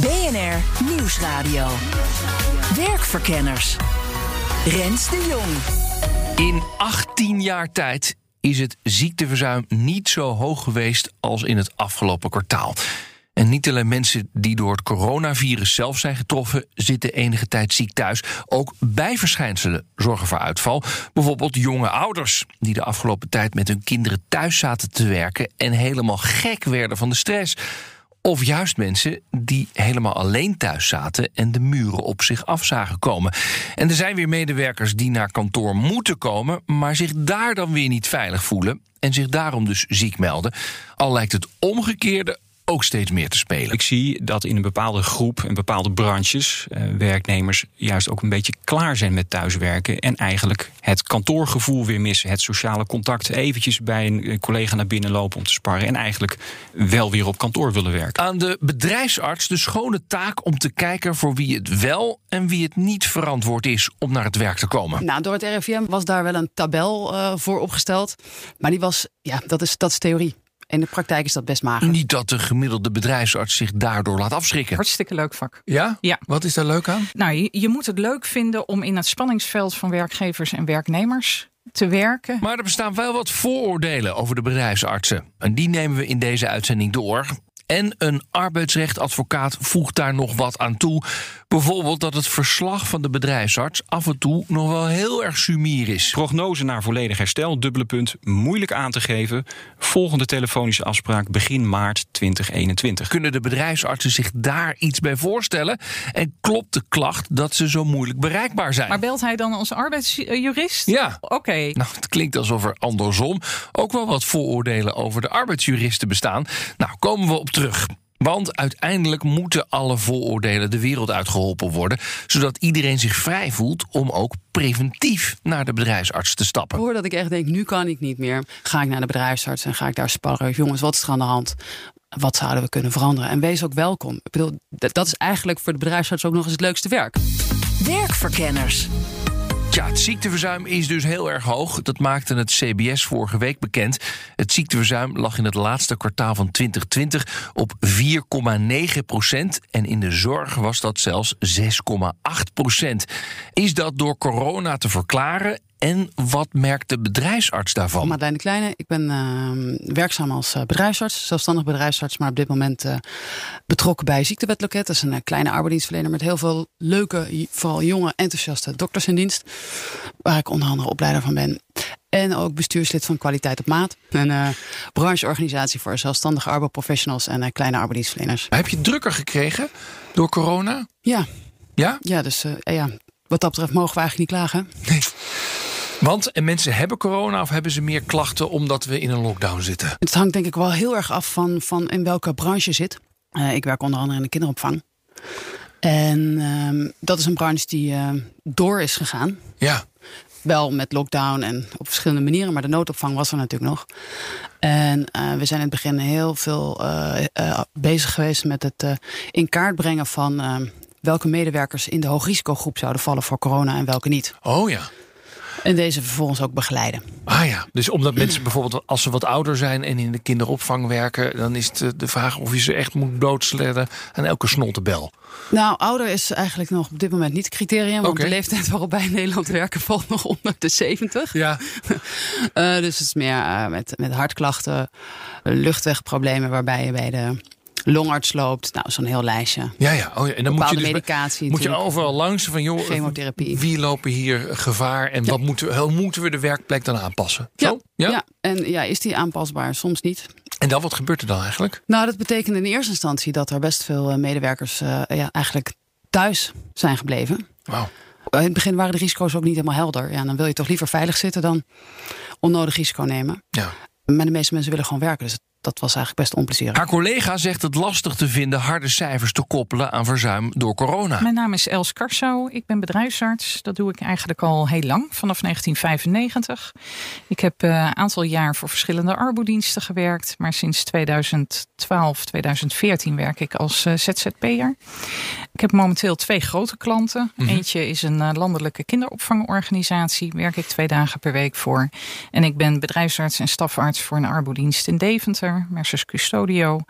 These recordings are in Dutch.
BNR Nieuwsradio. Werkverkenners. Rens de Jong. In 18 jaar tijd is het ziekteverzuim niet zo hoog geweest als in het afgelopen kwartaal. En niet alleen mensen die door het coronavirus zelf zijn getroffen, zitten enige tijd ziek thuis. Ook bijverschijnselen zorgen voor uitval. Bijvoorbeeld jonge ouders die de afgelopen tijd met hun kinderen thuis zaten te werken en helemaal gek werden van de stress. Of juist mensen die helemaal alleen thuis zaten en de muren op zich af zagen komen. En er zijn weer medewerkers die naar kantoor moeten komen, maar zich daar dan weer niet veilig voelen en zich daarom dus ziek melden. Al lijkt het omgekeerde ook steeds meer te spelen. Ik zie dat in een bepaalde groep en bepaalde branches eh, werknemers juist ook een beetje klaar zijn met thuiswerken en eigenlijk het kantoorgevoel weer missen, het sociale contact, eventjes bij een collega naar binnen lopen om te sparren en eigenlijk wel weer op kantoor willen werken. Aan de bedrijfsarts de schone taak om te kijken voor wie het wel en wie het niet verantwoord is om naar het werk te komen. Nou, door het RIVM was daar wel een tabel uh, voor opgesteld, maar die was, ja, dat is, dat is theorie. In de praktijk is dat best mager. Niet dat de gemiddelde bedrijfsarts zich daardoor laat afschrikken. Hartstikke leuk vak. Ja? Ja. Wat is daar leuk aan? Nou, je, je moet het leuk vinden om in het spanningsveld van werkgevers en werknemers te werken. Maar er bestaan wel wat vooroordelen over de bedrijfsartsen. En die nemen we in deze uitzending door. En een arbeidsrechtadvocaat voegt daar nog wat aan toe. Bijvoorbeeld dat het verslag van de bedrijfsarts af en toe nog wel heel erg sumier is. Prognose naar volledig herstel, dubbele punt, moeilijk aan te geven. Volgende telefonische afspraak begin maart 2021. Kunnen de bedrijfsartsen zich daar iets bij voorstellen? En klopt de klacht dat ze zo moeilijk bereikbaar zijn? Maar belt hij dan als arbeidsjurist? Ja. Oké. Nou, het klinkt alsof er andersom ook wel wat vooroordelen over de arbeidsjuristen bestaan. Nou, komen we op terug. Want uiteindelijk moeten alle vooroordelen de wereld uitgeholpen worden, zodat iedereen zich vrij voelt om ook preventief naar de bedrijfsarts te stappen. Hoor dat ik echt denk, nu kan ik niet meer. Ga ik naar de bedrijfsarts en ga ik daar sparren. Jongens, wat is er aan de hand? Wat zouden we kunnen veranderen? En wees ook welkom. Ik bedoel, dat is eigenlijk voor de bedrijfsarts ook nog eens het leukste werk. Werkverkenners. Ja, het ziekteverzuim is dus heel erg hoog. Dat maakte het CBS vorige week bekend. Het ziekteverzuim lag in het laatste kwartaal van 2020 op 4,9 procent. En in de zorg was dat zelfs 6,8 procent. Is dat door corona te verklaren? En wat merkt de bedrijfsarts daarvan? Madeleine de Kleine, ik ben uh, werkzaam als uh, bedrijfsarts, zelfstandig bedrijfsarts, maar op dit moment uh, betrokken bij Ziektewetloket. Dat is een kleine arbeidsdienstverlener met heel veel leuke, vooral jonge, enthousiaste dokters in dienst. Waar ik onder andere opleider van ben. En ook bestuurslid van Kwaliteit op Maat. Een uh, brancheorganisatie voor zelfstandige arbeidsprofessionals en uh, kleine arbeidsdienstverleners. Heb je drukker gekregen door corona? Ja. Ja? Ja, dus uh, ja, wat dat betreft mogen we eigenlijk niet klagen. Nee. Want en mensen hebben corona of hebben ze meer klachten omdat we in een lockdown zitten? Het hangt denk ik wel heel erg af van, van in welke branche je zit. Uh, ik werk onder andere in de kinderopvang. En uh, dat is een branche die uh, door is gegaan. Ja. Wel met lockdown en op verschillende manieren, maar de noodopvang was er natuurlijk nog. En we zijn in het begin heel veel bezig geweest met het in kaart brengen van welke medewerkers in de hoogrisicogroep zouden vallen voor corona en welke niet. Oh ja. En deze vervolgens ook begeleiden. Ah ja, dus omdat mensen bijvoorbeeld als ze wat ouder zijn en in de kinderopvang werken, dan is het de vraag of je ze echt moet doodsledden aan elke snoltebel. Nou, ouder is eigenlijk nog op dit moment niet het criterium. Want de leeftijd waarop wij in Nederland werken valt nog onder de 70. Ja. Uh, dus het is meer uh, met, met hartklachten, luchtwegproblemen waarbij je bij de longarts loopt. Nou, zo'n heel lijstje. Ja, ja. Oh, ja. En dan moet je, Bepaalde dus, medicatie moet je overal langs van joh, Chemotherapie. wie lopen hier gevaar en wat moeten, we, hoe moeten we de werkplek dan aanpassen? Ja, Zo? ja? en ja, is die aanpasbaar? Soms niet. En dan wat gebeurt er dan eigenlijk? Nou, dat betekent in eerste instantie dat er best veel uh, medewerkers uh, ja, eigenlijk thuis zijn gebleven. Wauw. In het begin waren de risico's ook niet helemaal helder. Ja, dan wil je toch liever veilig zitten dan onnodig risico nemen. Ja. Maar de meeste mensen willen gewoon werken. Dus dat was eigenlijk best onplezierig. Haar collega zegt het lastig te vinden harde cijfers te koppelen aan verzuim door corona. Mijn naam is Els Karsau. Ik ben bedrijfsarts. Dat doe ik eigenlijk al heel lang, vanaf 1995. Ik heb een uh, aantal jaar voor verschillende arbodiensten gewerkt. Maar sinds 2012, 2014 werk ik als uh, ZZP'er. Ik heb momenteel twee grote klanten. Mhm. Eentje is een uh, landelijke kinderopvangorganisatie. Werk ik twee dagen per week voor. En ik ben bedrijfsarts en stafarts voor een arbodienst in Deventer. Mersus Custodio.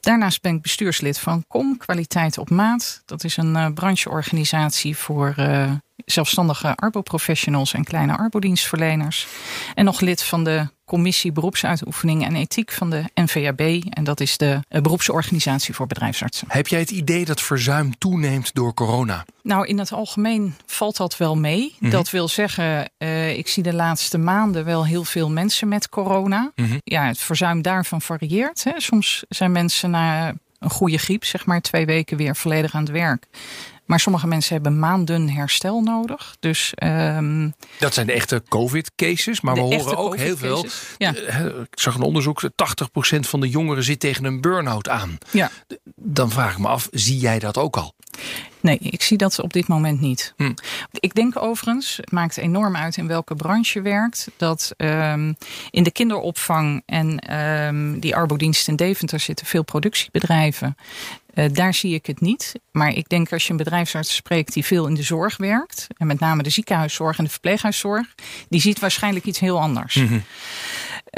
Daarnaast ben ik bestuurslid van COM, Kwaliteit op Maat. Dat is een uh, brancheorganisatie voor uh, zelfstandige arbo-professionals en kleine arbodienstverleners. En nog lid van de Commissie Beroepsuitoefening en Ethiek van de NVAB. En dat is de uh, beroepsorganisatie voor bedrijfsartsen. Heb jij het idee dat verzuim toeneemt door corona? Nou, in het algemeen valt dat wel mee. Mm -hmm. Dat wil zeggen, uh, ik zie de laatste maanden wel heel veel mensen met corona. Mm -hmm. Ja, het verzuim daarvan varieert. Hè. Soms zijn mensen na een goede griep, zeg maar twee weken weer volledig aan het werk. Maar sommige mensen hebben maanden herstel nodig. Dus, um, dat zijn de echte COVID-cases. Maar we horen ook heel veel. Ja. Ik zag een onderzoek: 80% van de jongeren zit tegen een burn-out aan. Ja. Dan vraag ik me af: zie jij dat ook al? Nee, ik zie dat op dit moment niet. Hm. Ik denk overigens, het maakt enorm uit in welke branche je werkt, dat um, in de kinderopvang en um, die arbodienst in Deventer zitten veel productiebedrijven. Uh, daar zie ik het niet. Maar ik denk als je een bedrijfsarts spreekt die veel in de zorg werkt, en met name de ziekenhuiszorg en de verpleeghuiszorg, die ziet waarschijnlijk iets heel anders. Mhm.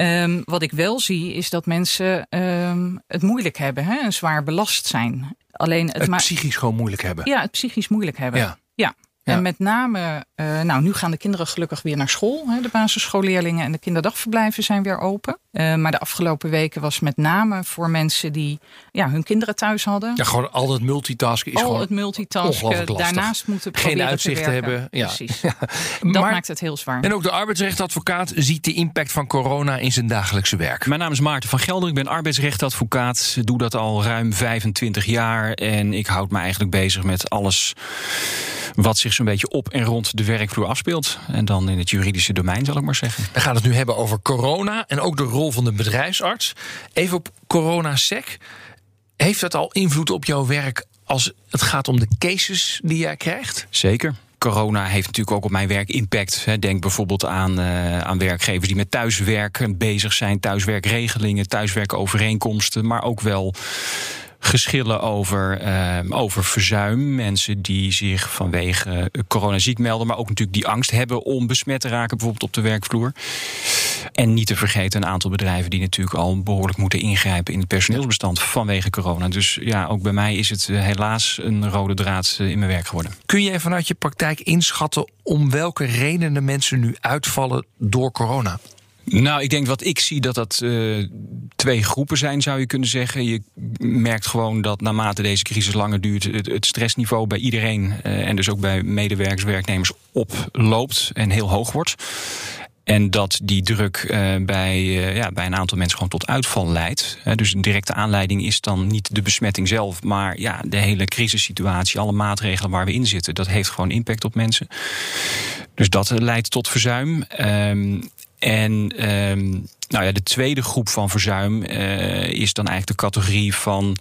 Um, wat ik wel zie is dat mensen um, het moeilijk hebben hè, en zwaar belast zijn. Alleen het, het psychisch gewoon moeilijk hebben. Ja, het psychisch moeilijk hebben. Ja. ja. En met name, uh, nou nu gaan de kinderen gelukkig weer naar school. Hè. De basisschoolleerlingen en de kinderdagverblijven zijn weer open. Uh, maar de afgelopen weken was met name voor mensen die ja, hun kinderen thuis hadden. Ja, gewoon al het multitasken is al gewoon het multitasken daarnaast moeten proberen Geen uitzicht te werken. hebben. Ja. Precies. Ja. Dat maar, maakt het heel zwaar. En ook de arbeidsrechtadvocaat ziet de impact van corona in zijn dagelijkse werk. Mijn naam is Maarten van Gelder. Ik ben arbeidsrechtadvocaat. Doe dat al ruim 25 jaar. En ik houd me eigenlijk bezig met alles wat zich zo'n beetje op en rond de werkvloer afspeelt. En dan in het juridische domein, zal ik maar zeggen. We gaan het nu hebben over corona en ook de rol van de bedrijfsarts. Even op corona-sec. Heeft dat al invloed op jouw werk als het gaat om de cases die jij krijgt? Zeker. Corona heeft natuurlijk ook op mijn werk impact. Denk bijvoorbeeld aan, uh, aan werkgevers die met thuiswerken bezig zijn, thuiswerkregelingen, thuiswerkovereenkomsten, maar ook wel geschillen over, uh, over verzuim. Mensen die zich vanwege corona ziek melden, maar ook natuurlijk die angst hebben om besmet te raken, bijvoorbeeld op de werkvloer. En niet te vergeten een aantal bedrijven die natuurlijk al behoorlijk moeten ingrijpen in het personeelsbestand vanwege corona. Dus ja, ook bij mij is het helaas een rode draad in mijn werk geworden. Kun jij vanuit je praktijk inschatten om welke redenen mensen nu uitvallen door corona? Nou, ik denk wat ik zie dat dat uh, twee groepen zijn, zou je kunnen zeggen. Je merkt gewoon dat naarmate deze crisis langer duurt, het, stressniveau bij iedereen uh, en dus ook bij medewerkers, werknemers oploopt en heel hoog wordt. En dat die druk uh, bij, ja, bij een aantal mensen gewoon tot uitval leidt. Dus een directe aanleiding is dan niet de besmetting zelf, maar ja, de hele crisissituatie, alle maatregelen waar we in zitten, dat heeft gewoon impact op mensen. Dus dat leidt tot verzuim. Um, en um, nou ja, de tweede groep van verzuim uh, is dan eigenlijk de categorie van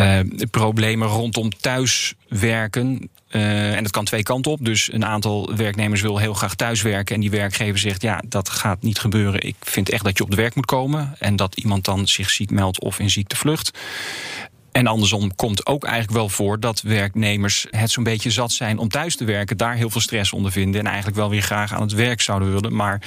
uh, problemen rondom thuiswerken. Uh, en dat kan twee kanten op. Dus een aantal werknemers wil heel graag thuiswerken. En die werkgever zegt: Ja, dat gaat niet gebeuren. Ik vind echt dat je op het werk moet komen. En dat iemand dan zich ziek meldt of in ziekte vlucht. En andersom komt ook eigenlijk wel voor dat werknemers het zo'n beetje zat zijn om thuis te werken, daar heel veel stress onder vinden en eigenlijk wel weer graag aan het werk zouden willen. Maar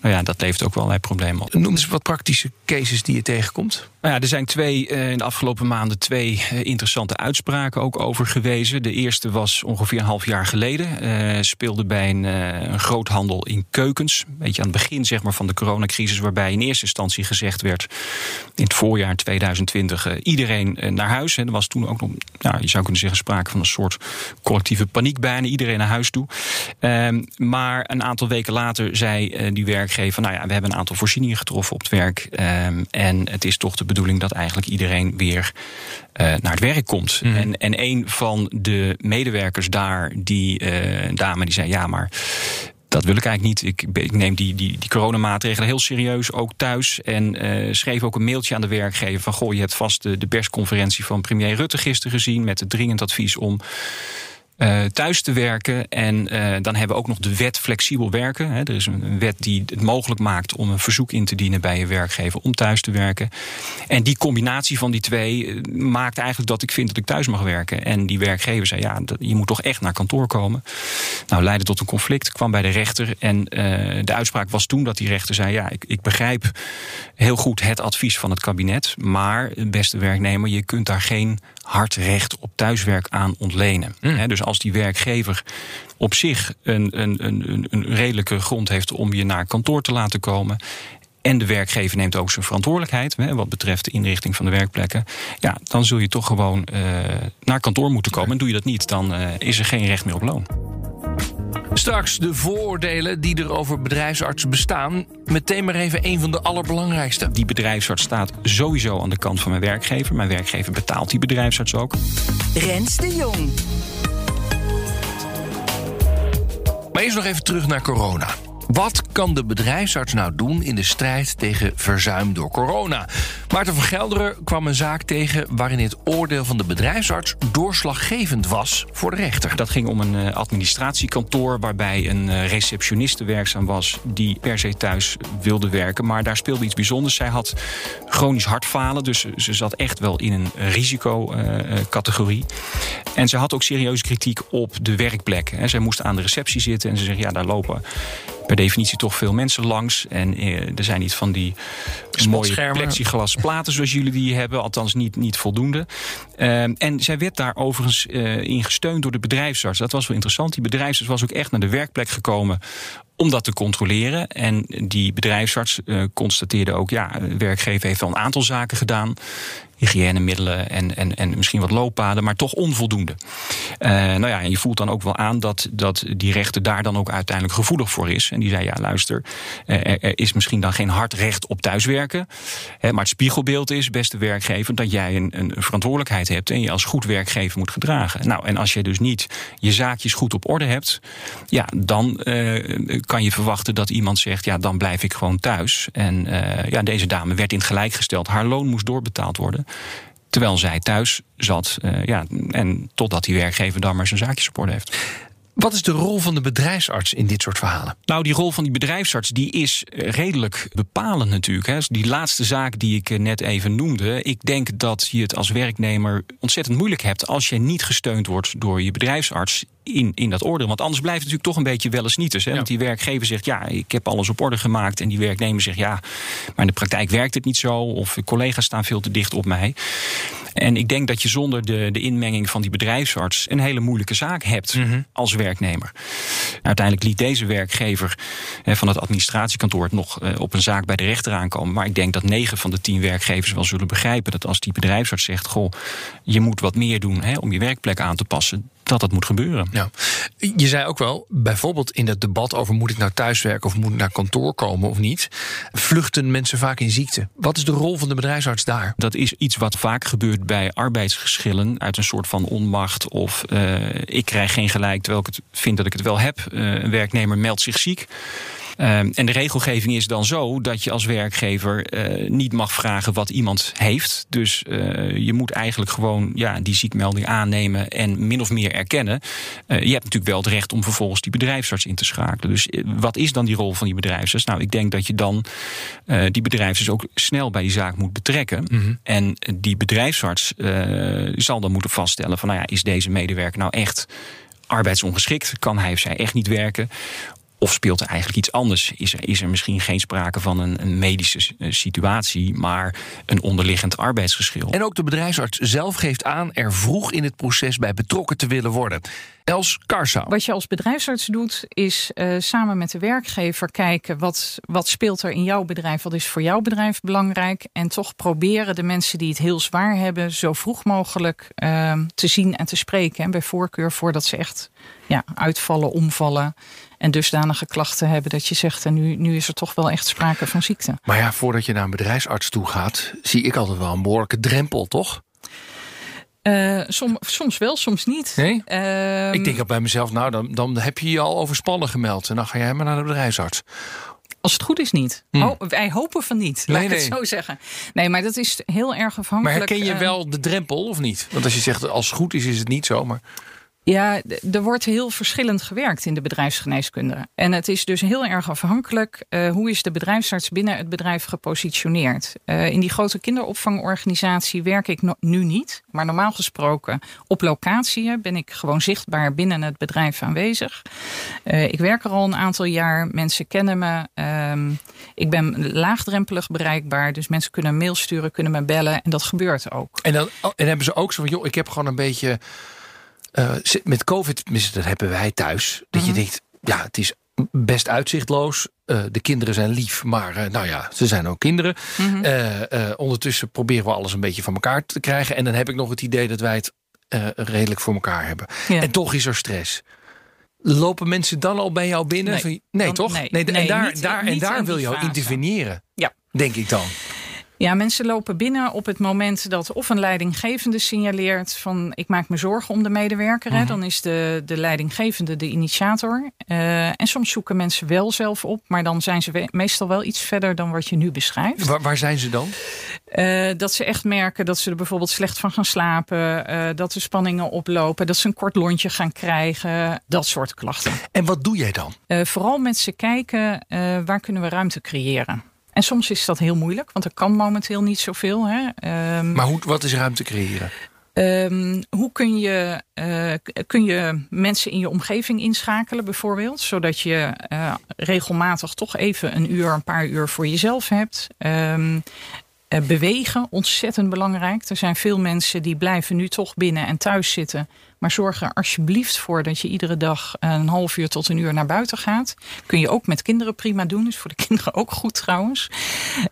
nou ja, dat levert ook wel allerlei problemen op. Noem eens wat praktische cases die je tegenkomt. Nou ja, er zijn twee uh, in de afgelopen maanden twee uh, interessante uitspraken ook over gewezen. De eerste was ongeveer een half jaar geleden. Uh, speelde bij een, een groothandel in keukens. Een beetje aan het begin zeg maar, van de coronacrisis, waarbij in eerste instantie gezegd werd in het voorjaar 2020 iedereen naar huis. En er was toen ook nog, nou, je zou kunnen zeggen, sprake van een soort collectieve paniek bijna. Iedereen naar huis toe. Um, maar een aantal weken later zei die werkgever: Nou ja, we hebben een aantal voorzieningen getroffen op het werk. Um, en het is toch de bedoeling dat eigenlijk iedereen weer uh, naar het werk komt. Mhm. Mm. En, en een van de medewerkers daar, die uh, dame, die zei: Ja, maar dat wil ik eigenlijk niet. Ik, ik neem die, die, die coronamaatregelen heel serieus, ook thuis. En uh, schreef ook een mailtje aan de werkgever van... goh, je hebt vast de, de persconferentie van premier Rutte gisteren gezien... met het dringend advies om uh, thuis te werken. En uh, dan hebben we ook nog de wet flexibel werken. He, er is een wet die het mogelijk maakt om een verzoek in te dienen bij je werkgever om thuis te werken. En die combinatie van die twee uh, maakt eigenlijk dat ik vind dat ik thuis mag werken. En die werkgever zei: ja, je moet toch echt naar kantoor komen. Nou, leidde tot een conflict, kwam bij de rechter. En de uitspraak was toen dat die rechter zei: ja, ik, ik begrijp heel goed het advies van het kabinet. Maar, beste werknemer, je kunt daar geen hard recht op thuiswerk aan ontlenen. Mm. dus als die werkgever op zich een, een, een, een redelijke grond heeft om je naar kantoor te laten komen. En de werkgever neemt ook zijn verantwoordelijkheid wat betreft de inrichting van de werkplekken. Ja, dan zul je toch gewoon uh, naar kantoor moeten komen. En doe je dat niet, dan uh, is er geen recht meer op loon. Straks de vooroordelen die er over bedrijfsartsen bestaan. Meteen maar even een van de allerbelangrijkste. Die bedrijfsarts staat sowieso aan de kant van mijn werkgever. Mijn werkgever betaalt die bedrijfsarts ook. Rens de Jong. Maar eerst nog even terug naar corona. Wat kan de bedrijfsarts nou doen in de strijd tegen verzuim door corona? Maarten van Gelderen kwam een zaak tegen waarin het oordeel van de bedrijfsarts doorslaggevend was voor de rechter. Dat ging om een eh, administratiekantoor waarbij een eh, receptioniste werkzaam was die per se thuis wilde werken. Maar daar speelde iets bijzonders. Zij had chronisch hartfalen, dus ze zat echt wel in een risicocategorie. En ze had ook serieuze kritiek op de werkplek. Zij moest aan de receptie zitten en ze zegt ja, daar lopen per definitie toch veel mensen langs. En eh, er zijn niet van die mooie plexiglas platen zoals jullie die hebben. Althans niet, niet voldoende. Uh, en zij werd daar overigens uh, in gesteund door de bedrijfsarts. Dat was wel interessant. Die bedrijfsarts was ook echt naar de werkplek gekomen om dat te controleren. En die bedrijfsarts uh, constateerde ook... ja, de werkgever heeft wel een aantal zaken gedaan hygiënemiddelen en, en, en misschien wat looppaden, maar toch onvoldoende. Uh, nou ja, en je voelt dan ook wel aan dat, dat die rechter daar dan ook uiteindelijk gevoelig voor is. En die zei: ja, luister, er, er is misschien dan geen hard recht op thuiswerken. Hè, maar het spiegelbeeld is, beste werkgever, dat jij een, een verantwoordelijkheid hebt en je als goed werkgever moet gedragen. Nou, en als je dus niet je zaakjes goed op orde hebt, ja, dan uh, kan je verwachten dat iemand zegt: ja, dan blijf ik gewoon thuis. En ja, deze dame werd in gelijk gesteld. Haar loon moest doorbetaald worden. Terwijl zij thuis zat. Uh, ja, en totdat die werkgever dan maar zijn zaakjes op orde heeft. Wat is de rol van de bedrijfsarts in dit soort verhalen? Nou, die rol van die bedrijfsarts die is redelijk bepalend natuurlijk. Hè. Die laatste zaak die ik net even noemde. Ik denk dat je het als werknemer ontzettend moeilijk hebt als je niet gesteund wordt door je bedrijfsarts in, in dat oordeel. Want anders blijft het natuurlijk toch een beetje wel eens niet. Dus, hè? Want die werkgever zegt, ja, ik heb alles op orde gemaakt. En die werknemer zegt, ja, maar in de praktijk werkt het niet zo. Of collega's staan veel te dicht op mij. En ik denk dat je zonder de, de inmenging van die bedrijfsarts een hele moeilijke zaak hebt mm-hmm. als werknemer. Uiteindelijk liet deze werkgever hè, van het administratiekantoor het nog uh, op een zaak bij de rechter aankomen. Maar ik denk dat negen van de tien werkgevers wel zullen begrijpen dat als die bedrijfsarts zegt: Goh, je moet wat meer doen hè, om je werkplek aan te passen dat dat moet gebeuren. Ja. Je zei ook wel, bijvoorbeeld in het debat over moet ik nou thuiswerken of moet ik naar kantoor komen of niet, vluchten mensen vaak in ziekte. Wat is de rol van de bedrijfsarts daar? Dat is iets wat vaak gebeurt bij arbeidsgeschillen uit een soort van onmacht of uh, ik krijg geen gelijk terwijl ik het vind dat ik het wel heb. Uh, een werknemer meldt zich ziek. Um, en de regelgeving is dan zo dat je als werkgever uh, niet mag vragen wat iemand heeft. Dus uh, je moet eigenlijk gewoon ja, die ziekmelding aannemen en min of meer erkennen. Uh, je hebt natuurlijk wel het recht om vervolgens die bedrijfsarts in te schakelen. Dus wat is dan die rol van die bedrijfsarts? Nou, ik denk dat je dan die bedrijfsarts ook snel bij die zaak moet betrekken. Mm -hmm. En die bedrijfsarts zal dan moeten vaststellen van nou ja, is deze medewerker nou echt arbeidsongeschikt? Kan hij of zij echt niet werken? Of speelt er eigenlijk iets anders? Is er, is er misschien geen sprake van een, een, medische eh, situatie, maar een onderliggend arbeidsgeschil? En ook de bedrijfsarts zelf geeft aan er vroeg in het proces bij betrokken te willen worden. Els Karsau. Wat je als bedrijfsarts doet, is uh, samen met de werkgever kijken wat, wat speelt er in jouw bedrijf, wat is voor jouw bedrijf belangrijk. En toch proberen de mensen die het heel zwaar hebben, zo vroeg mogelijk uh, te zien en te spreken. En bij voorkeur voordat ze echt ja, uitvallen, omvallen en dusdanige klachten hebben dat je zegt, en nu, nu is er toch wel echt sprake van ziekte. Maar ja, voordat je naar een bedrijfsarts toe gaat, zie ik altijd wel een behoorlijke drempel, toch? Uh, som, soms wel, soms niet. Nee? Ehm, ik denk al bij mezelf, nou, dan, dan heb je je al overspannen gemeld. En dan ga jij maar naar de bedrijfsarts. Als het goed is niet. Hmm. Oh, wij hopen van niet, laat Nee, ik het zo zeggen. Nee, maar dat is heel erg Maar afhankelijk. herken je eh, wel de drempel of niet? Want als je zegt als het goed is, is het niet zo. Maar Ja, er wordt heel verschillend gewerkt in de bedrijfsgeneeskunde. En het is dus heel erg afhankelijk eh, hoe is de bedrijfsarts binnen het bedrijf gepositioneerd. Eh, in die grote kinderopvangorganisatie werk ik nu niet. Maar normaal gesproken op locatie ben ik gewoon zichtbaar binnen het bedrijf aanwezig. Eh, ik werk er al een aantal jaar. Mensen kennen me. Ehm, ik ben laagdrempelig bereikbaar. Dus mensen kunnen mail sturen, kunnen me bellen. En dat gebeurt ook. En dan oh, en hebben ze ook zo van, joh, ik heb gewoon een beetje... zit- met COVID, dat hebben wij thuis. Dat Mhm. je denkt, ja, het is best uitzichtloos. Eh, de kinderen zijn lief, maar eh, nou ja, ze zijn ook kinderen. Mhm. Ondertussen proberen we alles een beetje van elkaar te krijgen. En dan heb ik nog het idee dat wij het redelijk voor elkaar hebben. Ja. En toch is er stress. Lopen mensen dan al bij jou binnen? Nee. Van- nee toch? nee. en daar, niet- daar, en daar wil je interveneren. Ja. Denk ik dan. Ja, mensen lopen binnen op het moment dat of een leidinggevende signaleert van ik maak me zorgen om de medewerker. hè. Dan is de, de leidinggevende de initiator. Eh, en soms zoeken mensen wel zelf op, maar dan zijn ze meestal wel iets verder dan wat je nu beschrijft. Waar, waar zijn ze dan? Eh, dat ze echt merken dat ze er bijvoorbeeld slecht van gaan slapen, eh, dat de spanningen oplopen, dat ze een kort lontje gaan krijgen, dat soort klachten. En wat doe jij dan? Vooral met ze kijken waar kunnen we ruimte creëren. En soms is dat heel moeilijk, want er kan momenteel niet zoveel. Hè. Ehm, Maar hoe, wat is ruimte creëren? Ehm, hoe kun je, eh, kun je mensen in je omgeving inschakelen, bijvoorbeeld? Zodat je eh, regelmatig toch even een uur, een paar uur voor jezelf hebt. Ehm, eh, bewegen, ontzettend belangrijk. Er zijn veel mensen die blijven nu toch binnen en thuis zitten. Maar zorg er alsjeblieft voor dat je iedere dag een half uur tot een uur naar buiten gaat. Kun je ook met kinderen prima doen. Is voor de kinderen ook goed trouwens.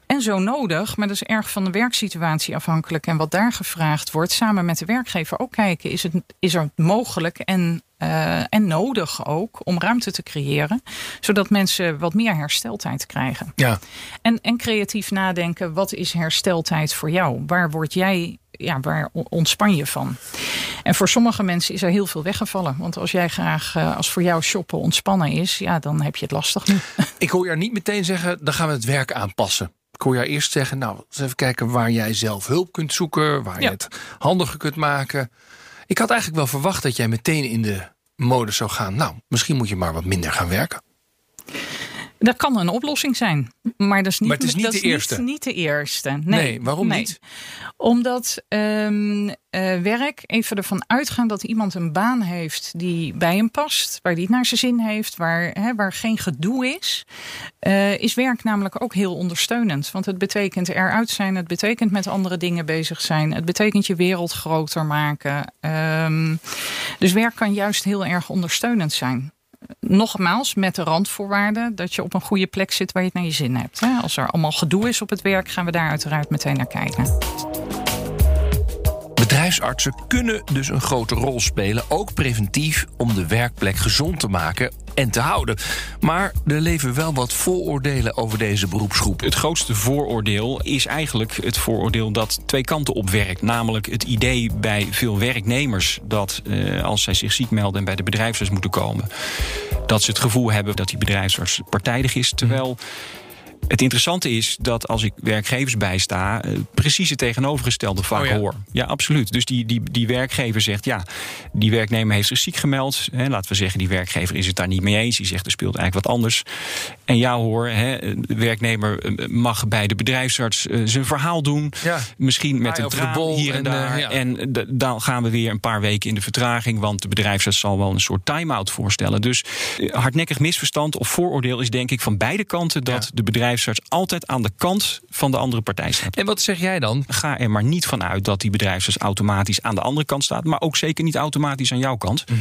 En zo nodig, maar dat is erg van de werksituatie afhankelijk. En wat daar gevraagd wordt, samen met de werkgever ook kijken. Is, het, is er mogelijk en, eh, en nodig ook om ruimte te creëren. Zodat mensen wat meer hersteltijd krijgen. Ja. En, en creatief nadenken, wat is hersteltijd voor jou? Waar word jij, ja, waar ontspan je van? En voor sommige mensen is er heel veel weggevallen. Want als jij graag, eh, als voor jou shoppen ontspannen is, ja, dan heb je het lastig nu. Ik hoor jou niet meteen zeggen, dan gaan we het werk aanpassen. Ik hoor jou eerst zeggen, nou, eens even kijken waar jij zelf hulp kunt zoeken. Waar je het handiger kunt maken. Ik had eigenlijk wel verwacht dat jij meteen in de modus zou gaan. Nou, misschien moet je maar wat minder gaan werken. Dat kan een oplossing zijn. Maar dat is niet, Maar het is niet dat de eerste. Niet, de eerste. Nee, Nee, waarom Nee. niet? Omdat ehm, eh, werk, even ervan uitgaan dat iemand een baan heeft die bij hem past, waar hij het naar zijn zin heeft, waar, waar geen gedoe is, eh, is werk namelijk ook heel ondersteunend. Want het betekent eruit zijn, het betekent met andere dingen bezig zijn, het betekent je wereld groter maken. Ehm, dus werk kan juist heel erg ondersteunend zijn. Nogmaals, met de randvoorwaarden dat je op een goede plek zit waar je het naar je zin hebt. Als er allemaal gedoe is op het werk, gaan we daar uiteraard meteen naar kijken. Bedrijfsartsen kunnen dus een grote rol spelen, ook preventief, om de werkplek gezond te maken en te houden. Maar er leven wel wat vooroordelen over deze beroepsgroep. Het grootste vooroordeel is eigenlijk het vooroordeel dat twee kanten op werkt. Namelijk het idee bij veel werknemers dat eh, als zij zich ziek melden en bij de bedrijfsarts moeten komen, dat ze het gevoel hebben dat die bedrijfsarts partijdig is. Terwijl. Het interessante is dat als ik werkgevers bijsta, eh, precies het tegenovergestelde vaak Oh ja. hoor. Ja, absoluut. Dus die, die, die werkgever zegt, ja, die werknemer heeft zich ziek gemeld. Hè, laten we zeggen, die werkgever is het daar niet mee eens. Die zegt, er speelt eigenlijk wat anders. En ja hoor, hè, de werknemer eh, mag bij de bedrijfsarts eh, zijn verhaal doen. Ja. Misschien met Haai een traan hier en, en, daar. ja. En dan gaan we weer een paar weken in de vertraging. Want de bedrijfsarts zal wel een soort time-out voorstellen. Dus hardnekkig misverstand of vooroordeel is denk ik van beide kanten... dat de bedrijfsarts altijd aan de kant van de andere partij staat. En wat zeg jij dan? Ga er maar niet van uit dat die bedrijfsarts automatisch aan de andere kant staat. Maar ook zeker niet automatisch aan jouw kant. Mhm.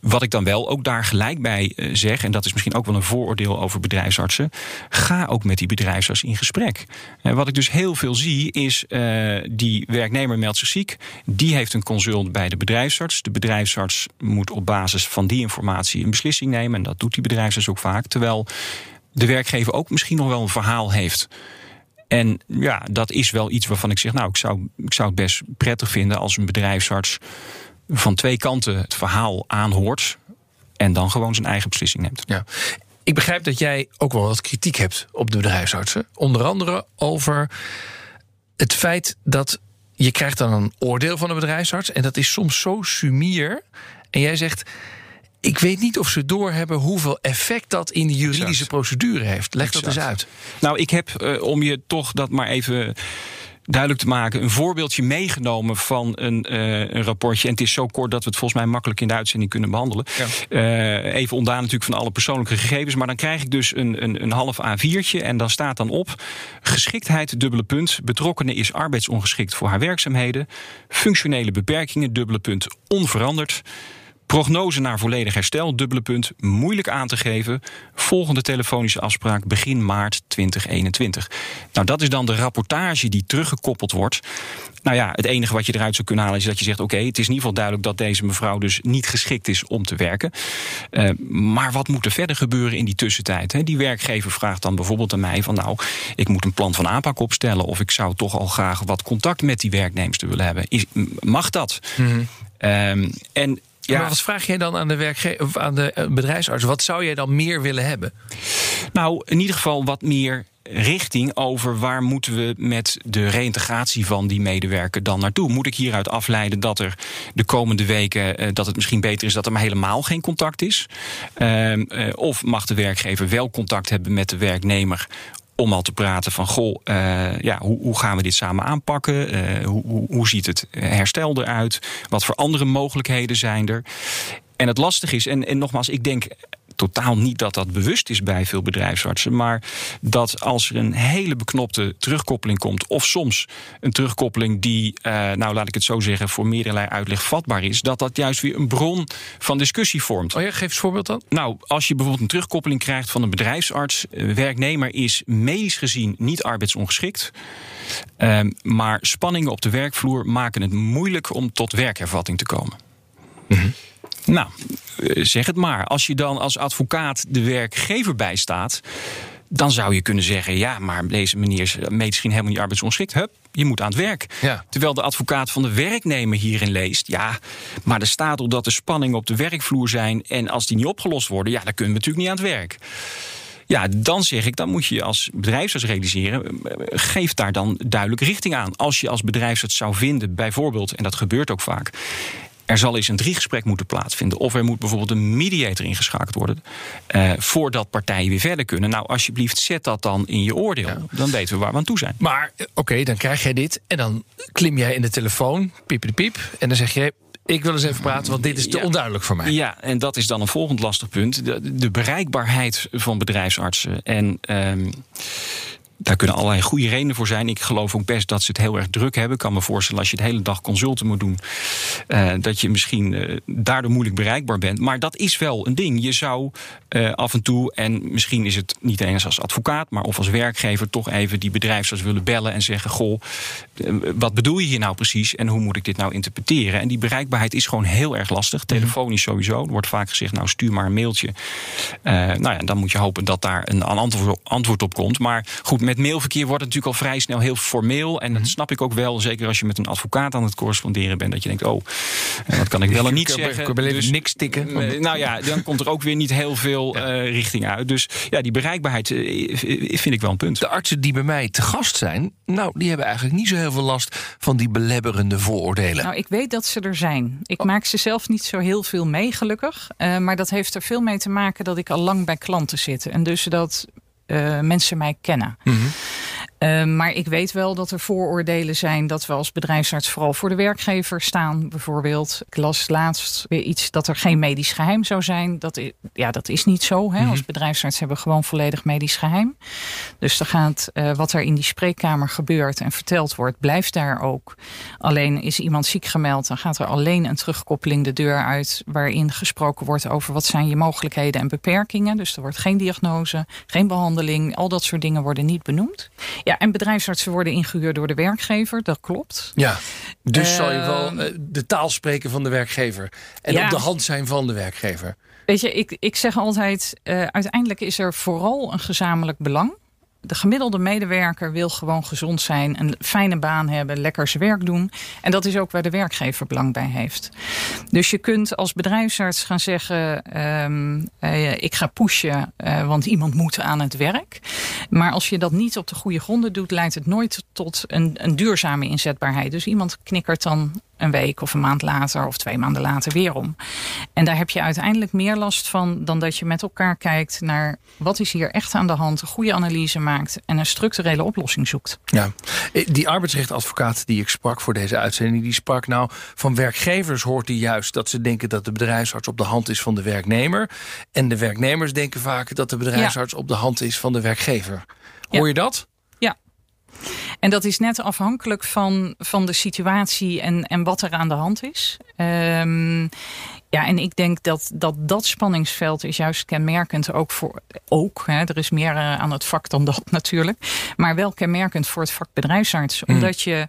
Wat ik dan wel ook daar gelijk bij eh, zeg, en dat is misschien ook wel een vooroordeel over bedrijfsartsen, ga ook met die bedrijfsarts in gesprek. En wat ik dus heel veel zie, is eh, die werknemer meldt zich ziek, die heeft een consult bij de bedrijfsarts. De bedrijfsarts moet op basis van die informatie een beslissing nemen, en dat doet die bedrijfsarts ook vaak. Terwijl de werkgever ook misschien nog wel een verhaal heeft. En ja, dat is wel iets waarvan ik zeg, nou, ik zou, ik zou het best prettig vinden als een bedrijfsarts van twee kanten het verhaal aanhoort en dan gewoon zijn eigen beslissing neemt. Ja. Ik begrijp dat jij ook wel wat kritiek hebt op de bedrijfsartsen. Onder andere over het feit dat je krijgt dan een oordeel van de bedrijfsarts. En dat is soms zo sumier. En jij zegt, ik weet niet of ze doorhebben hoeveel effect dat in de juridische Exact. procedure heeft. Leg dat eens uit. Nou, ik heb, eh, om je toch dat maar even duidelijk te maken, een voorbeeldje meegenomen van een, eh, een rapportje. En het is zo kort dat we het volgens mij makkelijk in de uitzending kunnen behandelen. Eh, even ontdaan natuurlijk van alle persoonlijke gegevens. Maar dan krijg ik dus een, een, een half A4'tje. En dan staat dan op: geschiktheid, dubbele punt. Betrokkenen is arbeidsongeschikt voor haar werkzaamheden. Functionele beperkingen, dubbele punt, onveranderd. Prognose naar volledig herstel, dubbele punt, moeilijk aan te geven. Volgende telefonische afspraak begin maart 2021. Nou, dat is dan de rapportage die teruggekoppeld wordt. Nou ja, het enige wat je eruit zou kunnen halen is dat je zegt: oké, het is in ieder geval duidelijk dat deze mevrouw dus niet geschikt is om te werken. Eh, maar wat moet er verder gebeuren in die tussentijd? Hè? Die werkgever vraagt dan bijvoorbeeld aan mij: van nou, ik moet een plan van aanpak opstellen, of ik zou toch al graag wat contact met die werknemers willen hebben. Is, mag dat? Ehm, en ja, Maar wat vraag jij dan aan de, werkge- of aan de eh, bedrijfsarts? Wat zou jij dan meer willen hebben? Nou, in ieder geval wat meer richting over waar moeten we met de reïntegratie van die medewerker dan naartoe? Moet ik hieruit afleiden dat er de komende weken eh, dat het misschien beter is dat er maar helemaal geen contact is? Ehm, eh, of mag de werkgever wel contact hebben met de werknemer? Om al te praten van, goh, eh, ja, hoe, hoe gaan we dit samen aanpakken? Eh, hoe, hoe, hoe ziet het herstel eruit? Wat voor andere mogelijkheden zijn er? En het lastig is, en, en nogmaals, ik denk totaal niet dat dat bewust is bij veel bedrijfsartsen. Maar dat als er een hele beknopte terugkoppeling komt. of soms een terugkoppeling die, eh, nou laat ik het zo zeggen. voor meerderlei uitleg vatbaar is. dat dat juist weer een bron van discussie vormt. Oh ja, geef eens voorbeeld dan. Nou, als je bijvoorbeeld een terugkoppeling krijgt van een bedrijfsarts. eh, werknemer is medisch gezien niet arbeidsongeschikt. ehm, maar spanningen op de werkvloer maken het moeilijk om tot werkhervatting te komen. Nou, eh, zeg het maar. Als je dan als advocaat de werkgever bijstaat. Dan zou je kunnen zeggen: ja, maar deze meneer is medisch gezien helemaal niet arbeidsongeschikt. Hup, je moet aan het werk. Ja. Terwijl de advocaat van de werknemer hierin leest: ja, maar er staat op dat er spanningen op de werkvloer zijn. En als die niet opgelost worden, ja, dan kunnen we natuurlijk niet aan het werk. Ja, dan zeg ik, dan moet je als bedrijfsarts realiseren, eh, geef daar dan duidelijk richting aan. Als je als bedrijfsarts zou vinden, bijvoorbeeld, en dat gebeurt ook vaak, er zal eens een driegesprek moeten plaatsvinden. Of er moet bijvoorbeeld een mediator ingeschakeld worden. eh, voordat partijen weer verder kunnen. Nou, alsjeblieft, zet dat dan in je oordeel. Dan weten we waar we aan toe zijn. Maar eh, oké, dan krijg jij dit. En dan klim jij in de telefoon, piep de piep. En dan zeg je, ik wil eens even praten, want dit is te Ja. onduidelijk voor mij. Ja, en dat is dan een volgend lastig punt. De, de bereikbaarheid van bedrijfsartsen. En ehm, daar kunnen allerlei goede redenen voor zijn. Ik geloof ook best dat ze het heel erg druk hebben. Ik kan me voorstellen als je de hele dag consulten moet doen... eh, dat je misschien eh, daardoor moeilijk bereikbaar bent. Maar dat is wel een ding. Je zou eh, af en toe, en misschien is het niet eens als advocaat... maar of als werkgever toch even die bedrijfsarts willen bellen... en zeggen, goh, wat bedoel je hier nou precies... en hoe moet ik dit nou interpreteren? En die bereikbaarheid is gewoon heel erg lastig. Telefonisch sowieso. Er wordt vaak gezegd, nou stuur maar een mailtje. Nou ja, dan moet je hopen dat daar een, een antwoord, antwoord op komt. Maar goed, met mailverkeer wordt het natuurlijk al vrij snel heel formeel. En dat snap ik ook wel. Zeker als je met een advocaat aan het corresponderen bent. Dat je denkt, oh, eh, wat kan ik wel en niet kan- zeggen. Dus, niks tikken. eh, nou ja, dan komt er ook weer niet heel veel eh, richting uit. Dus ja, die bereikbaarheid eh, vind ik wel een punt. De artsen die bij mij te gast zijn, nou, die hebben eigenlijk niet zo heel veel last van die belemmerende vooroordelen. Nou, ik weet dat ze er zijn. Ik maak ze zelf niet zo heel veel mee, gelukkig. Eh, maar dat heeft er veel mee te maken dat ik al lang bij klanten zit. En dus dat eh, mensen mij kennen. Eh, maar ik weet wel dat er vooroordelen zijn dat we als bedrijfsarts vooral voor de werkgever staan. Bijvoorbeeld, ik las laatst weer iets dat er geen medisch geheim zou zijn. Dat is, ja, dat is niet zo. Hè. Als bedrijfsarts hebben we gewoon volledig medisch geheim. Dus er gaat, eh, wat er in die spreekkamer gebeurt en verteld wordt, blijft daar ook. Alleen is iemand ziek gemeld, dan gaat er alleen een terugkoppeling de deur uit. Waarin gesproken wordt over wat zijn je mogelijkheden en beperkingen. Dus er wordt geen diagnose, geen behandeling. Al dat soort dingen worden niet benoemd. Ja, en bedrijfsartsen worden ingehuurd door de werkgever, dat klopt. Ja, dus Eh, zal je wel eh, de taal spreken van de werkgever. En Ja. op de hand zijn van de werkgever. Weet je, ik, ik zeg altijd, eh, uiteindelijk is er vooral een gezamenlijk belang. De gemiddelde medewerker wil gewoon gezond zijn, een fijne baan hebben, lekker zijn werk doen. En dat is ook waar de werkgever belang bij heeft. Dus je kunt als bedrijfsarts gaan zeggen: ehm, eh, ik ga pushen, eh, want iemand moet aan het werk. Maar als je dat niet op de goede gronden doet, leidt het nooit tot een, een duurzame inzetbaarheid. Dus iemand knikkert dan een week of een maand later of twee maanden later weer om. En daar heb je uiteindelijk meer last van dan dat je met elkaar kijkt naar wat is hier echt aan de hand, een goede analyse maakt en een structurele oplossing zoekt. Ja, Eh, die arbeidsrechtadvocaat die ik sprak voor deze uitzending, die sprak nou van werkgevers hoort hij juist dat ze denken dat de bedrijfsarts op de hand is van de werknemer. En de werknemers denken vaak dat de bedrijfsarts op de hand is van de werkgever. Hoor je dat? Ja. En dat is net afhankelijk van, van de situatie en, en wat er aan de hand is. Ehm, ja, en ik denk dat, dat dat spanningsveld is juist kenmerkend ook voor. Ook, hè, er is meer eh, aan het vak dan dat natuurlijk. Maar wel kenmerkend voor het vak bedrijfsarts. Hmm. Omdat je.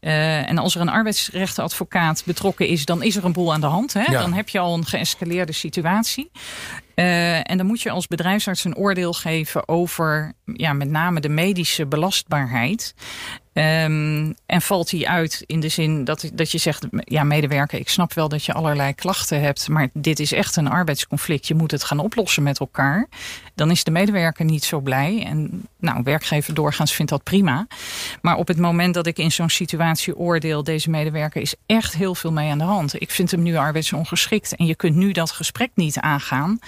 eh, en als er een arbeidsrechtenadvocaat betrokken is, dan is er een boel aan de hand. Hè? Ja. Dan heb je al een geëscaleerde situatie. Eh, en dan moet je als bedrijfsarts een oordeel geven over ja, met name de medische belastbaarheid. Ehm, en valt die uit in de zin dat, dat je zegt, ja, medewerker, ik snap wel dat je allerlei klachten hebt, maar dit is echt een arbeidsconflict. Je moet het gaan oplossen met elkaar. Dan is de medewerker niet zo blij. En nou, werkgever doorgaans vindt dat prima. Maar op het moment dat ik in zo'n situatie oordeel, deze medewerker is echt heel veel mee aan de hand. Ik vind hem nu arbeidsongeschikt en je kunt nu dat gesprek niet aangaan.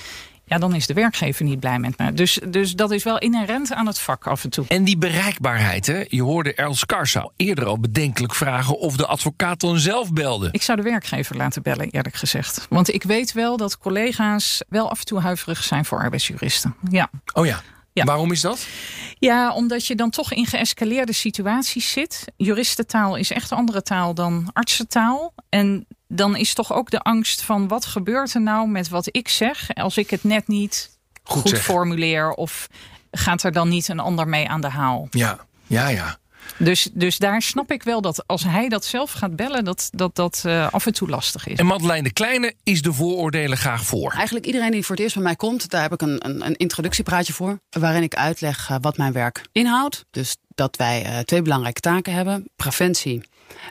Ja, dan is de werkgever niet blij met me. Dus, dus dat is wel inherent aan het vak af en toe. En die bereikbaarheid, hè? je hoorde Els Karsa eerder al bedenkelijk vragen of de advocaat dan zelf belde. Ik zou de werkgever laten bellen, eerlijk gezegd. Want ik weet wel dat collega's wel af en toe huiverig zijn voor arbeidsjuristen. Ja. Oh ja. Ja. Waarom is dat? Ja, omdat je dan toch in geëscaleerde situaties zit. Juristentaal is echt andere taal dan artsentaal. En dan is toch ook de angst van wat gebeurt er nou met wat ik zeg als ik het net niet Goed goed, formuleer of gaat er dan niet een ander mee aan de haal? Ja, ja, ja. Dus, dus daar snap ik wel dat als hij dat zelf gaat bellen, dat dat, dat eh, af en toe lastig is. En Madeleine de Kleine is de vooroordelen graag voor. Eigenlijk iedereen die voor het eerst bij mij komt, daar heb ik een, een, een introductiepraatje voor. Waarin ik uitleg eh, wat mijn werk inhoudt. Dus dat wij eh, twee belangrijke taken hebben: preventie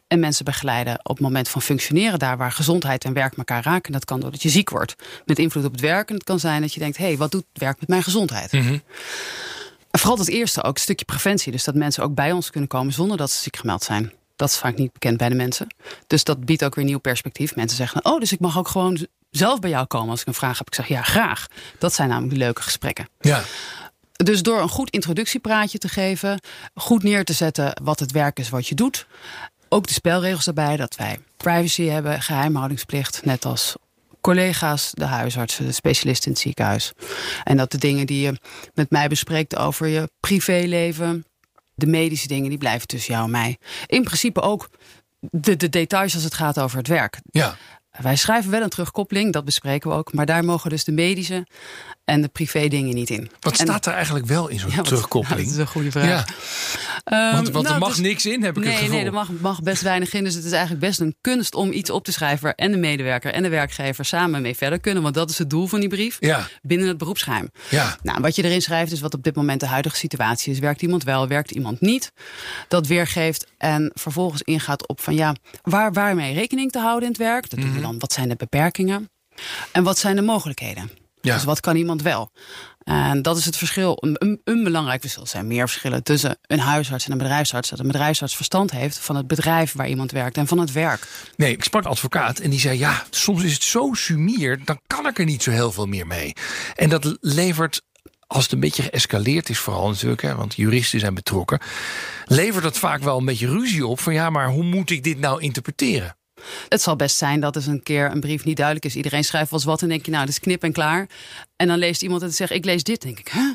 en mensen begeleiden op het moment van functioneren, daar waar gezondheid en werk elkaar raken. Dat kan doordat je ziek wordt met invloed op het werk. En het kan zijn dat je denkt: hé, hey, wat doet werk met mijn gezondheid? En vooral het eerste ook, een stukje preventie. Dus dat mensen ook bij ons kunnen komen zonder dat ze ziek gemeld zijn. Dat is vaak niet bekend bij de mensen. Dus dat biedt ook weer nieuw perspectief. Mensen zeggen, oh, dus ik mag ook gewoon zelf bij jou komen als ik een vraag heb. Ik zeg, ja, graag. Dat zijn namelijk leuke gesprekken. Ja. Dus door een goed introductiepraatje te geven, goed neer te zetten wat het werk is wat je doet. Ook de spelregels daarbij, dat wij privacy hebben, geheimhoudingsplicht, net als collega's, de huisartsen, de specialisten in het ziekenhuis. En dat de dingen die je met mij bespreekt over je privéleven, de medische dingen, die blijven tussen jou en mij. In principe ook de, de details als het gaat over het werk. Ja. Wij schrijven wel een terugkoppeling, dat bespreken we ook. Maar daar mogen dus de medische en de privé dingen niet in. Wat En- staat er eigenlijk wel in zo'n Ja, terugkoppeling? Ja, dat is een goede vraag. Ja. Ehm, Want, want er nou, mag is- niks in, heb ik nee, het gevoel. Nee, er mag, mag best weinig in. Dus het is eigenlijk best een kunst om iets op te schrijven... waar en de medewerker en de werkgever samen mee verder kunnen. Want dat is het doel van die brief. Ja. Binnen het beroepsgeheim. Ja. Nou, wat je erin schrijft is wat op dit moment de huidige situatie is. Werkt iemand wel, werkt iemand niet? Dat weergeeft en vervolgens ingaat op van ja, waar, waarmee rekening te houden in het werk? Dat Mhm. doen we dan. Wat zijn de beperkingen? En wat zijn de mogelijkheden? Ja. Dus wat kan iemand wel? En dat is het verschil. Een, een, belangrijk verschil. Er zijn meer verschillen tussen een huisarts en een bedrijfsarts. Dat een bedrijfsarts verstand heeft van het bedrijf waar iemand werkt en van het werk. Nee, ik sprak advocaat en die zei: Ja, soms is het zo sumier, dan kan ik er niet zo heel veel meer mee. En dat levert, als het een beetje geëscaleerd is, vooral natuurlijk, hè, want juristen zijn betrokken, levert dat vaak wel een beetje ruzie op van ja, maar hoe moet ik dit nou interpreteren? Het zal best zijn dat eens een keer een brief niet duidelijk is. Iedereen schrijft wel eens wat en denk je, nou, dat is knip en klaar. En dan leest iemand het en zegt, ik lees dit. denk ik, hè?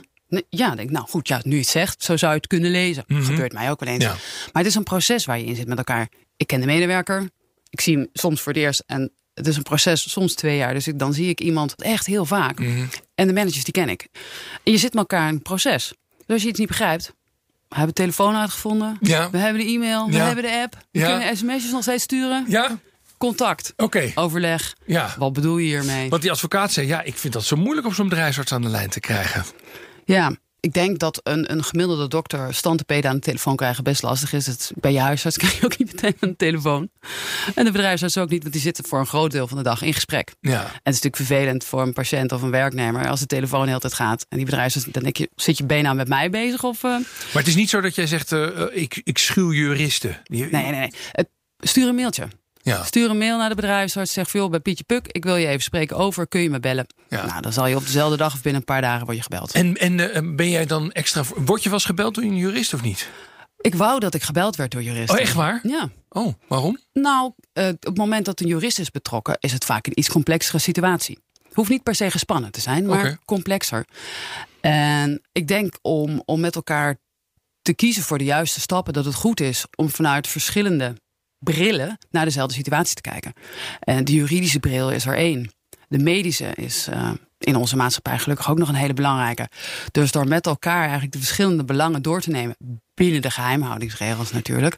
Ja, denk nou goed, ja, nu het zegt, zo zou je het kunnen lezen. Gebeurt mij ook wel eens. Ja. Maar het is een proces waar je in zit met elkaar. Ik ken de medewerker, ik zie hem soms voor het eerst en het is een proces, soms twee jaar. Dus ik, dan zie ik iemand echt heel vaak. En de managers, die ken ik. En je zit met elkaar in een proces. Dus als je iets niet begrijpt, we hebben de telefoon uitgevonden. Ja. We hebben de e-mail, we hebben de app. We Ja. kunnen sms'jes nog steeds sturen. Ja, Contact, oké. overleg. Ja. Wat bedoel je hiermee? Want die advocaat zei: Ja, ik vind dat zo moeilijk om zo'n bedrijfsarts aan de lijn te krijgen. Ja, ik denk dat een, een gemiddelde dokter stand aan de telefoon krijgen best lastig is. Het, bij je huisarts krijg je ook niet meteen een telefoon. En de bedrijfsarts ook niet, want die zitten voor een groot deel van de dag in gesprek. Ja. En het is natuurlijk vervelend voor een patiënt of een werknemer als de telefoon de hele tijd gaat. En die bedrijfsarts, dan denk je, zit je bijna met mij bezig? Of, uh... Maar het is niet zo dat jij zegt, uh, ik, ik schuw juristen. Nee, nee, nee. Het, stuur een mailtje. Ja. Stuur een mail naar de bedrijfsarts. Zeg veel bij Pietje Puk, ik wil je even spreken over. Kun je me bellen? Ja. Nou, dan zal je op dezelfde dag of binnen een paar dagen word je gebeld. En, en uh, ben jij dan extra. Word je wel eens gebeld door een jurist of niet? Ik wou dat ik gebeld werd door juristen. Oh, echt waar? Ja. Oh, waarom? Nou, uh, op het moment dat een jurist is betrokken, is het vaak een iets complexere situatie. Hoeft niet per se gespannen te zijn, maar complexer. En ik denk om, om met elkaar te kiezen voor de juiste stappen, dat het goed is om vanuit verschillende brillen naar dezelfde situatie te kijken. En de juridische bril is er één. De medische is uh, in onze maatschappij gelukkig ook nog een hele belangrijke. Dus door met elkaar eigenlijk de verschillende belangen door te nemen, binnen de geheimhoudingsregels natuurlijk,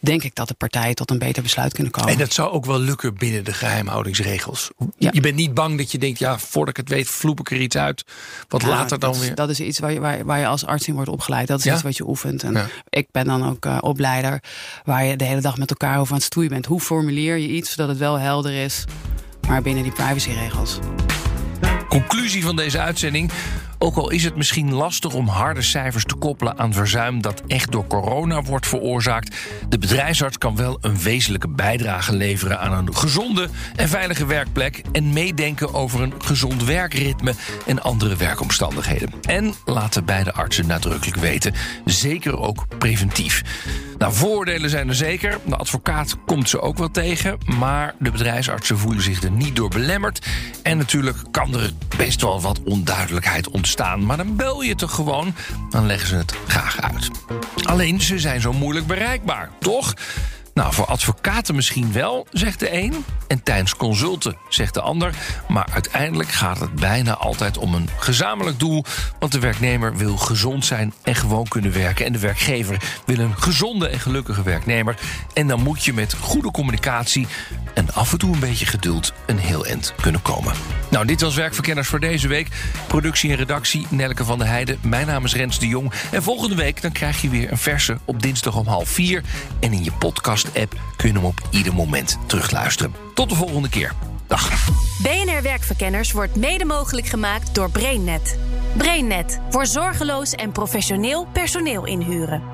denk ik dat de partijen tot een beter besluit kunnen komen. En dat zou ook wel lukken binnen de geheimhoudingsregels. Ja. Je bent niet bang dat je denkt, ja, voordat ik het weet, vloep ik er iets uit. Wat later dan dat is, weer. Dat is iets waar je, waar, waar je als arts in wordt opgeleid. Dat is Ja? iets wat je oefent. En ik ben dan ook uh, opleider waar je de hele dag met elkaar over aan het stoeien bent. Hoe formuleer je iets zodat het wel helder is, maar binnen die privacyregels. Conclusie van deze uitzending. Ook al is het misschien lastig om harde cijfers te koppelen aan verzuim dat echt door corona wordt veroorzaakt, de bedrijfsarts kan wel een wezenlijke bijdrage leveren aan een gezonde en veilige werkplek en meedenken over een gezond werkritme en andere werkomstandigheden. En laten beide artsen nadrukkelijk weten, zeker ook preventief. Nou, voordelen zijn er zeker. De advocaat komt ze ook wel tegen. Maar de bedrijfsartsen voelen zich er niet door belemmerd. En natuurlijk kan er best wel wat onduidelijkheid ontstaan. Maar dan bel je toch gewoon, dan leggen ze het graag uit. Alleen ze zijn zo moeilijk bereikbaar, toch? Nou, voor advocaten misschien wel, zegt de een. En tijdens consulten, zegt de ander. Maar uiteindelijk gaat het bijna altijd om een gezamenlijk doel. Want de werknemer wil gezond zijn en gewoon kunnen werken. En de werkgever wil een gezonde en gelukkige werknemer. En dan moet je met goede communicatie en af en toe een beetje geduld een heel eind kunnen komen. Nou, dit was Werkverkenners voor deze week. Productie en redactie Nelke van der Heijden. Mijn naam is Rens de Jong. En volgende week dan krijg je weer een verse op dinsdag om half vier. En in je podcast-app kun je hem op ieder moment terugluisteren. Tot de volgende keer. Dag. BNR Werkverkenners wordt mede mogelijk gemaakt door BrainNet. BrainNet voor zorgeloos en professioneel personeel inhuren.